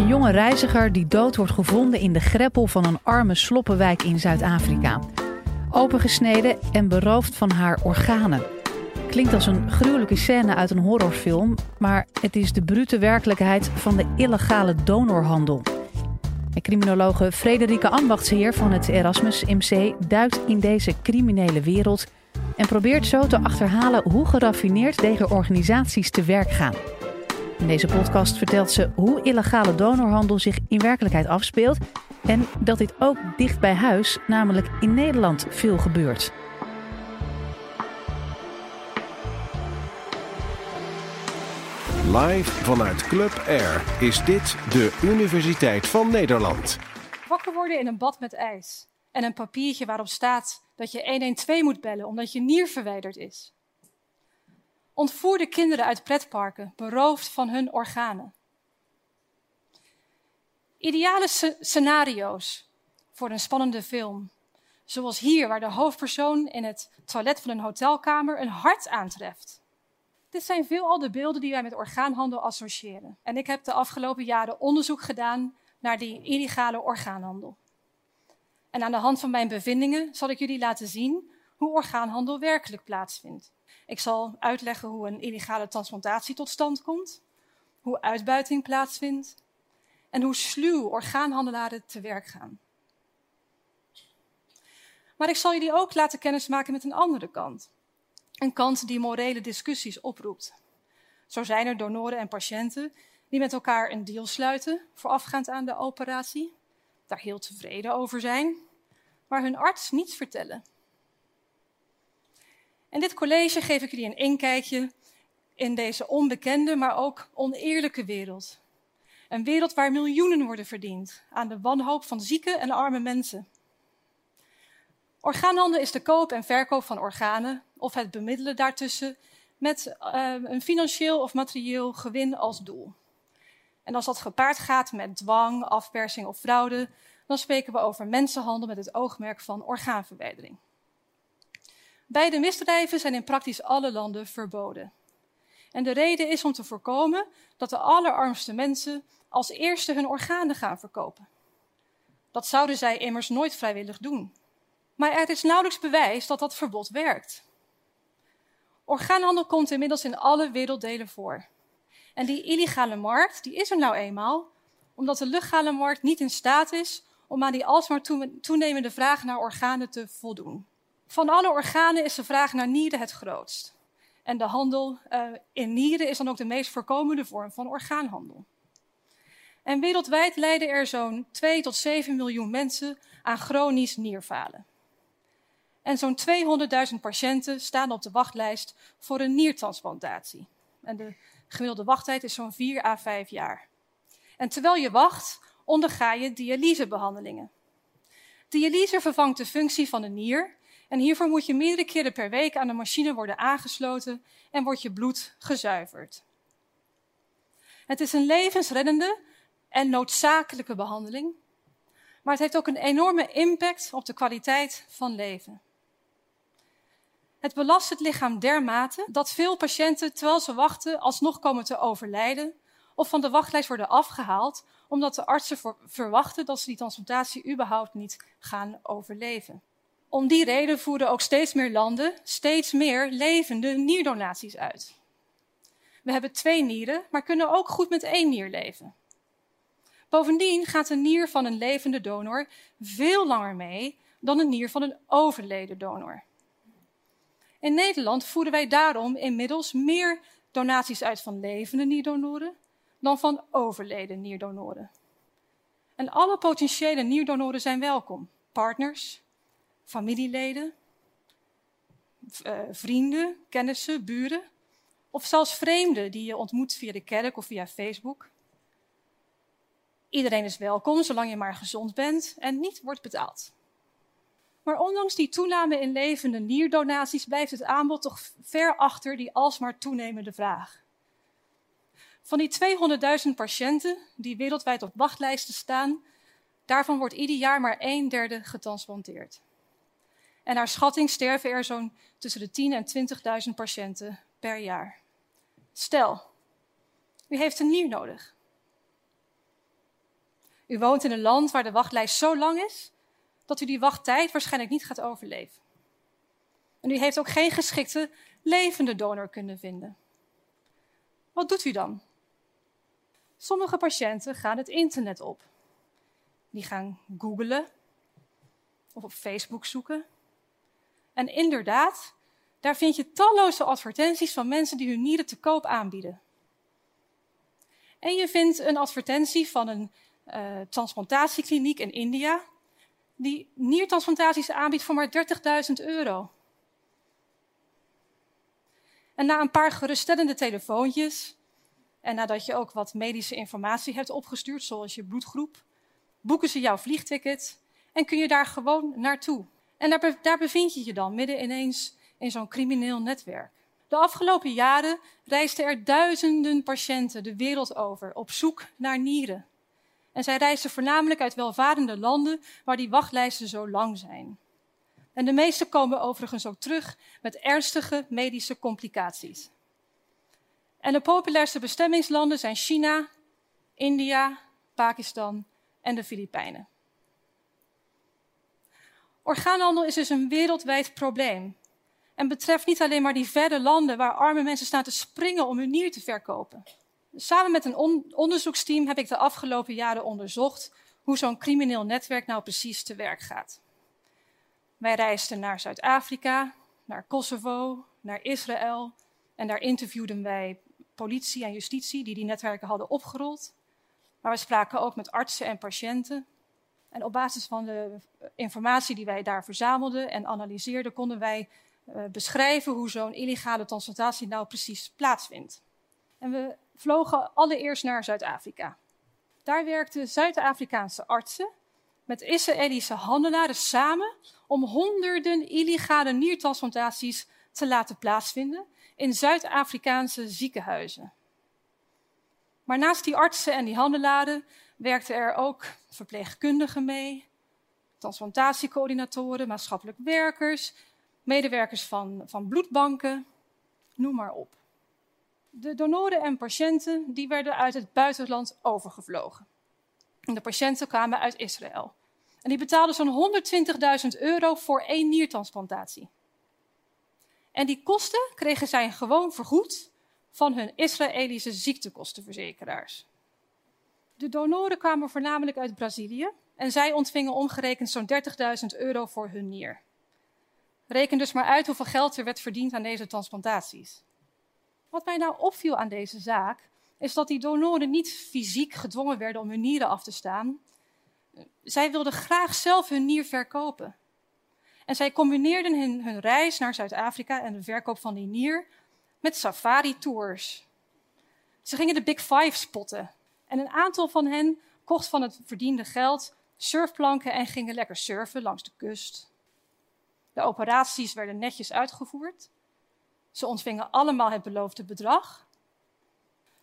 een jonge reiziger die dood wordt gevonden in de greppel van een arme sloppenwijk in Zuid-Afrika. Opengesneden en beroofd van haar organen. Klinkt als een gruwelijke scène uit een horrorfilm, maar het is de brute werkelijkheid van de illegale donorhandel. En criminologe Frederike Ambachtsheer van het Erasmus MC duikt in deze criminele wereld en probeert zo te achterhalen hoe geraffineerd deze organisaties te werk gaan. In deze podcast vertelt ze hoe illegale donorhandel zich in werkelijkheid afspeelt en dat dit ook dicht bij huis, namelijk in Nederland, veel gebeurt. Live vanuit Club Air is dit de Universiteit van Nederland. Wakker worden in een bad met ijs en een papiertje waarop staat dat je 112 moet bellen omdat je nier verwijderd is. Ontvoerde kinderen uit pretparken, beroofd van hun organen. Ideale scenario's voor een spannende film. Zoals hier, waar de hoofdpersoon in het toilet van een hotelkamer een hart aantreft. Dit zijn veelal de beelden die wij met orgaanhandel associëren. En ik heb de afgelopen jaren onderzoek gedaan naar die illegale orgaanhandel. En aan de hand van mijn bevindingen zal ik jullie laten zien hoe orgaanhandel werkelijk plaatsvindt. Ik zal uitleggen hoe een illegale transplantatie tot stand komt, hoe uitbuiting plaatsvindt en hoe sluw orgaanhandelaren te werk gaan. Maar ik zal jullie ook laten kennismaken met een andere kant. Een kant die morele discussies oproept. Zo zijn er donoren en patiënten die met elkaar een deal sluiten voorafgaand aan de operatie, daar heel tevreden over zijn, maar hun arts niets vertellen. In dit college geef ik jullie een inkijkje in deze onbekende, maar ook oneerlijke wereld. Een wereld waar miljoenen worden verdiend aan de wanhoop van zieke en arme mensen. Orgaanhandel is de koop en verkoop van organen of het bemiddelen daartussen met uh, een financieel of materieel gewin als doel. En als dat gepaard gaat met dwang, afpersing of fraude, dan spreken we over mensenhandel met het oogmerk van orgaanverwijdering. Beide misdrijven zijn in praktisch alle landen verboden. En de reden is om te voorkomen dat de allerarmste mensen als eerste hun organen gaan verkopen. Dat zouden zij immers nooit vrijwillig doen. Maar er is nauwelijks bewijs dat dat verbod werkt. Orgaanhandel komt inmiddels in alle werelddelen voor. En die illegale markt, die is er nou eenmaal, omdat de legale markt niet in staat is om aan die alsmaar toenemende vraag naar organen te voldoen. Van alle organen is de vraag naar nieren het grootst. En de handel uh, in nieren is dan ook de meest voorkomende vorm van orgaanhandel. En wereldwijd lijden er zo'n 2 tot 7 miljoen mensen aan chronisch nierfalen. En zo'n 200.000 patiënten staan op de wachtlijst voor een niertransplantatie. En de gemiddelde wachttijd is zo'n 4 à 5 jaar. En terwijl je wacht, onderga je dialysebehandelingen. Dialyse vervangt de functie van de nier en hiervoor moet je meerdere keren per week aan de machine worden aangesloten en wordt je bloed gezuiverd. Het is een levensreddende en noodzakelijke behandeling, maar het heeft ook een enorme impact op de kwaliteit van leven. Het belast het lichaam dermate dat veel patiënten, terwijl ze wachten, alsnog komen te overlijden of van de wachtlijst worden afgehaald, omdat de artsen verwachten dat ze die transplantatie überhaupt niet gaan overleven. Om die reden voeren ook steeds meer landen steeds meer levende nierdonaties uit. We hebben twee nieren, maar kunnen ook goed met één nier leven. Bovendien gaat een nier van een levende donor veel langer mee dan een nier van een overleden donor. In Nederland voeren wij daarom inmiddels meer donaties uit van levende nierdonoren dan van overleden nierdonoren. En alle potentiële nierdonoren zijn welkom. Partners, familieleden, uh, vrienden, kennissen, buren. Of zelfs vreemden die je ontmoet via de kerk of via Facebook. Iedereen is welkom, zolang je maar gezond bent en niet wordt betaald. Maar ondanks die toename in levende nierdonaties blijft het aanbod toch ver achter die alsmaar toenemende vraag. Van die 200.000 patiënten die wereldwijd op wachtlijsten staan, daarvan wordt ieder jaar maar een derde getransplanteerd. En naar schatting sterven er zo'n tussen de 10 en 20.000 patiënten per jaar. Stel, u heeft een nier nodig. U woont in een land waar de wachtlijst zo lang is dat u die wachttijd waarschijnlijk niet gaat overleven. En u heeft ook geen geschikte levende donor kunnen vinden. Wat doet u dan? Sommige patiënten gaan het internet op. Die gaan googlen of op Facebook zoeken. En inderdaad, daar vind je talloze advertenties van mensen die hun nieren te koop aanbieden. En je vindt een advertentie van een uh, transplantatiekliniek in India, die niertransplantaties aanbiedt voor maar 30.000 euro. En na een paar geruststellende telefoontjes en nadat je ook wat medische informatie hebt opgestuurd, zoals je bloedgroep, boeken ze jouw vliegticket en kun je daar gewoon naartoe. En daar, daar bevind je je dan midden ineens in zo'n crimineel netwerk. De afgelopen jaren reisden er duizenden patiënten de wereld over op zoek naar nieren. En zij reisden voornamelijk uit welvarende landen waar die wachtlijsten zo lang zijn. En de meeste komen overigens ook terug met ernstige medische complicaties. En de populairste bestemmingslanden zijn China, India, Pakistan en de Filipijnen. Orgaanhandel is dus een wereldwijd probleem. En betreft niet alleen maar die verre landen waar arme mensen staan te springen om hun nier te verkopen. Samen met een onderzoeksteam heb ik de afgelopen jaren onderzocht hoe zo'n crimineel netwerk nou precies te werk gaat. Wij reisden naar Zuid-Afrika, naar Kosovo, naar Israël en daar interviewden wij politie en justitie die die netwerken hadden opgerold. Maar we spraken ook met artsen en patiënten. En op basis van de informatie die wij daar verzamelden en analyseerden, konden wij uh, beschrijven hoe zo'n illegale transplantatie nou precies plaatsvindt. En we vlogen allereerst naar Zuid-Afrika. Daar werkten Zuid-Afrikaanse artsen met Israëlische handelaren samen om honderden illegale niertransplantaties te laten plaatsvinden in Zuid-Afrikaanse ziekenhuizen. Maar naast die artsen en die handelaren werkten er ook verpleegkundigen mee, transplantatiecoördinatoren, maatschappelijk werkers, medewerkers van, van bloedbanken, noem maar op. De donoren en patiënten die werden uit het buitenland overgevlogen. En de patiënten kwamen uit Israël. En die betaalden zo'n 120.000 euro voor één niertransplantatie. En die kosten kregen zij gewoon vergoed van hun Israëlische ziektekostenverzekeraars. De donoren kwamen voornamelijk uit Brazilië en zij ontvingen omgerekend zo'n 30.000 euro voor hun nier. Reken dus maar uit hoeveel geld er werd verdiend aan deze transplantaties. Wat mij nou opviel aan deze zaak, is dat die donoren niet fysiek gedwongen werden om hun nieren af te staan. Zij wilden graag zelf hun nier verkopen. En zij combineerden hun, hun reis naar Zuid-Afrika en de verkoop van die nier met safari-tours. Ze gingen de Big Five spotten. En een aantal van hen kocht van het verdiende geld surfplanken en gingen lekker surfen langs de kust. De operaties werden netjes uitgevoerd. Ze ontvingen allemaal het beloofde bedrag.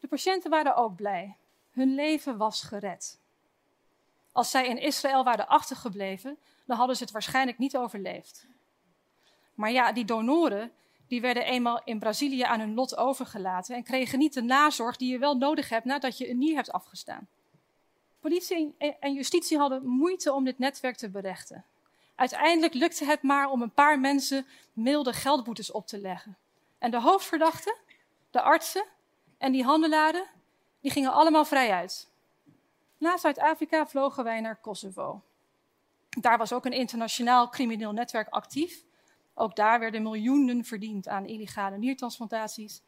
De patiënten waren ook blij. Hun leven was gered. Als zij in Israël waren achtergebleven, dan hadden ze het waarschijnlijk niet overleefd. Maar ja, die donoren, die werden eenmaal in Brazilië aan hun lot overgelaten en kregen niet de nazorg die je wel nodig hebt nadat je een nier hebt afgestaan. Politie en justitie hadden moeite om dit netwerk te berechten. Uiteindelijk lukte het maar om een paar mensen milde geldboetes op te leggen. En de hoofdverdachten, de artsen en die handelaren, die gingen allemaal vrij uit. Na Zuid-Afrika vlogen wij naar Kosovo. Daar was ook een internationaal crimineel netwerk actief. Ook daar werden miljoenen verdiend aan illegale niertransplantaties.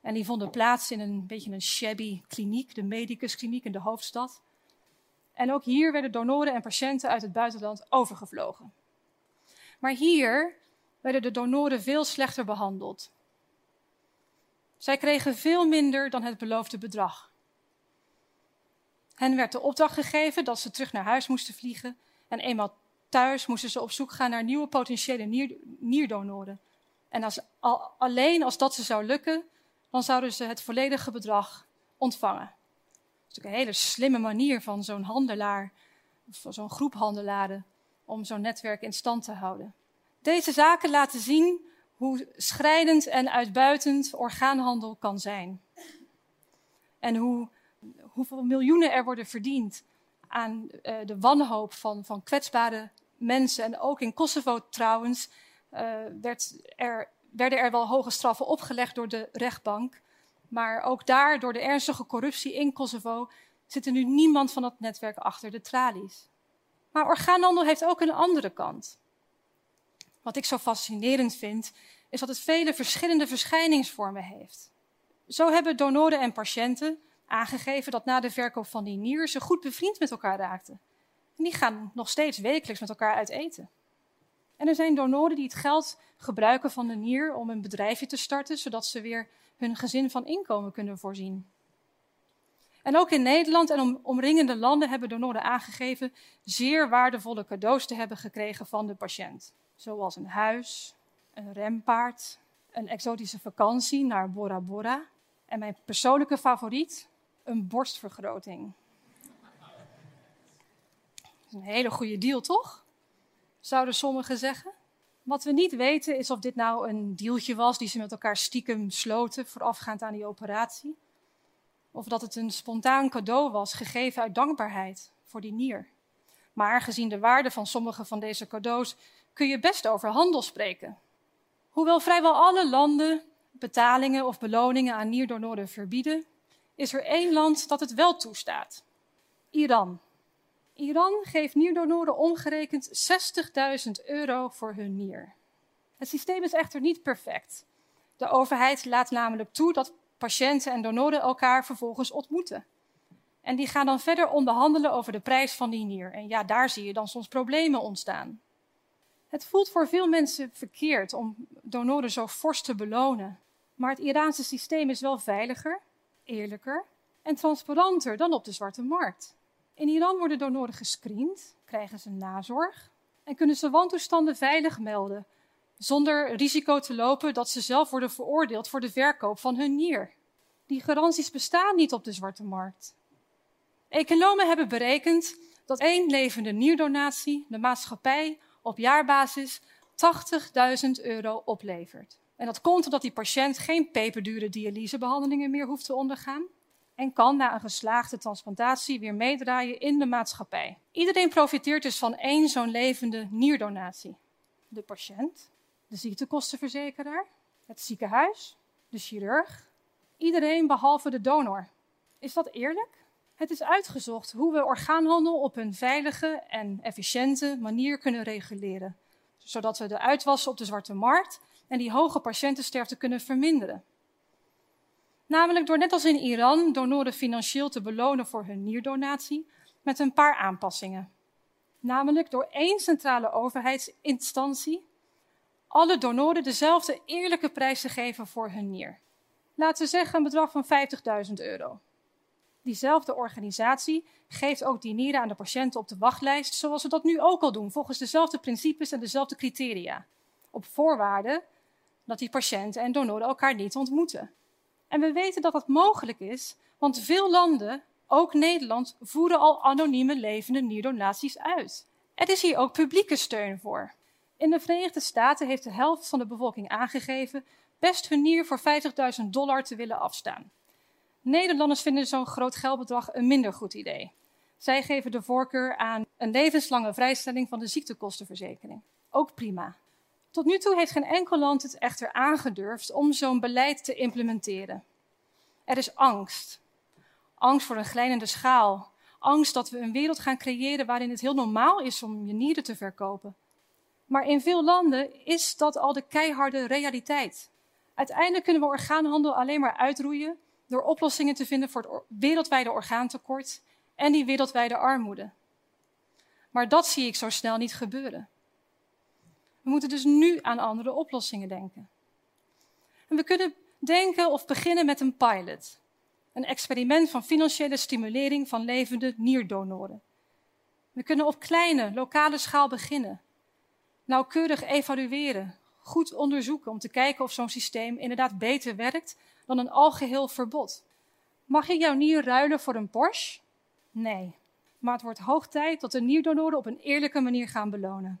En die vonden plaats in een beetje een shabby kliniek, de Medicus Kliniek in de hoofdstad. En ook hier werden donoren en patiënten uit het buitenland overgevlogen. Maar hier werden de donoren veel slechter behandeld. Zij kregen veel minder dan het beloofde bedrag. Hen werd de opdracht gegeven dat ze terug naar huis moesten vliegen en eenmaal thuis moesten ze op zoek gaan naar nieuwe potentiële nier, nierdonoren. En als, al, alleen als dat ze zou lukken, dan zouden ze het volledige bedrag ontvangen. Dat is natuurlijk een hele slimme manier van zo'n handelaar, of van zo'n groep handelaren, om zo'n netwerk in stand te houden. Deze zaken laten zien hoe schrijdend en uitbuitend orgaanhandel kan zijn. En hoe, hoeveel miljoenen er worden verdiend aan uh, de wanhoop van, van kwetsbare mensen. En ook in Kosovo trouwens uh, werd er, werden er wel hoge straffen opgelegd door de rechtbank. Maar ook daar, door de ernstige corruptie in Kosovo, zit er nu niemand van dat netwerk achter de tralies. Maar orgaanhandel heeft ook een andere kant. Wat ik zo fascinerend vind, is dat het vele verschillende verschijningsvormen heeft. Zo hebben donoren en patiënten aangegeven dat na de verkoop van die nier ze goed bevriend met elkaar raakten. En die gaan nog steeds wekelijks met elkaar uit eten. En er zijn donoren die het geld gebruiken van de nier om een bedrijfje te starten, zodat ze weer hun gezin van inkomen kunnen voorzien. En ook in Nederland en omringende landen hebben donoren aangegeven zeer waardevolle cadeaus te hebben gekregen van de patiënt. Zoals een huis, een rempaard, een exotische vakantie naar Bora Bora. En mijn persoonlijke favoriet, een borstvergroting. Een hele goede deal, toch? Zouden sommigen zeggen. Wat we niet weten is of dit nou een dealtje was die ze met elkaar stiekem sloten voorafgaand aan die operatie. Of dat het een spontaan cadeau was gegeven uit dankbaarheid voor die nier. Maar gezien de waarde van sommige van deze cadeaus kun je best over handel spreken. Hoewel vrijwel alle landen betalingen of beloningen aan nierdonoren verbieden, is er één land dat het wel toestaat: Iran. Iran geeft nierdonoren omgerekend 60.000 euro voor hun nier. Het systeem is echter niet perfect. De overheid laat namelijk toe dat patiënten en donoren elkaar vervolgens ontmoeten. En die gaan dan verder onderhandelen over de prijs van die nier. En ja, daar zie je dan soms problemen ontstaan. Het voelt voor veel mensen verkeerd om donoren zo fors te belonen. Maar het Iraanse systeem is wel veiliger, eerlijker en transparanter dan op de zwarte markt. In Iran worden donoren gescreend, krijgen ze nazorg en kunnen ze wantoestanden veilig melden, zonder risico te lopen dat ze zelf worden veroordeeld voor de verkoop van hun nier. Die garanties bestaan niet op de zwarte markt. Economen hebben berekend dat één levende nierdonatie de maatschappij op jaarbasis 80.000 euro oplevert. En dat komt omdat die patiënt geen peperdure dialysebehandelingen meer hoeft te ondergaan en kan na een geslaagde transplantatie weer meedraaien in de maatschappij. Iedereen profiteert dus van één zo'n levende nierdonatie. De patiënt, de ziektekostenverzekeraar, het ziekenhuis, de chirurg, iedereen behalve de donor. Is dat eerlijk? Het is uitgezocht hoe we orgaanhandel op een veilige en efficiënte manier kunnen reguleren, zodat we de uitwassen op de zwarte markt en die hoge patiëntensterfte kunnen verminderen. Namelijk door net als in Iran donoren financieel te belonen voor hun nierdonatie met een paar aanpassingen. Namelijk door één centrale overheidsinstantie alle donoren dezelfde eerlijke prijs te geven voor hun nier. Laten we zeggen een bedrag van 50.000 euro. Diezelfde organisatie geeft ook die nieren aan de patiënten op de wachtlijst, zoals we dat nu ook al doen, volgens dezelfde principes en dezelfde criteria. Op voorwaarde dat die patiënten en donoren elkaar niet ontmoeten. En we weten dat dat mogelijk is, want veel landen, ook Nederland, voeren al anonieme levende nierdonaties uit. Er is hier ook publieke steun voor. In de Verenigde Staten heeft de helft van de bevolking aangegeven best hun nier voor 50.000 dollar te willen afstaan. Nederlanders vinden zo'n groot geldbedrag een minder goed idee. Zij geven de voorkeur aan een levenslange vrijstelling van de ziektekostenverzekering. Ook prima. Tot nu toe heeft geen enkel land het echter aangedurfd om zo'n beleid te implementeren. Er is angst. Angst voor een glijdende schaal. Angst dat we een wereld gaan creëren waarin het heel normaal is om je nieren te verkopen. Maar in veel landen is dat al de keiharde realiteit. Uiteindelijk kunnen we orgaanhandel alleen maar uitroeien door oplossingen te vinden voor het wereldwijde orgaantekort en die wereldwijde armoede. Maar dat zie ik zo snel niet gebeuren. We moeten dus nu aan andere oplossingen denken. En we kunnen denken of beginnen met een pilot. Een experiment van financiële stimulering van levende nierdonoren. We kunnen op kleine, lokale schaal beginnen. Nauwkeurig evalueren, goed onderzoeken om te kijken of zo'n systeem inderdaad beter werkt dan een algeheel verbod. Mag je jouw nier ruilen voor een Porsche? Nee. Maar het wordt hoog tijd dat de nierdonoren op een eerlijke manier gaan belonen.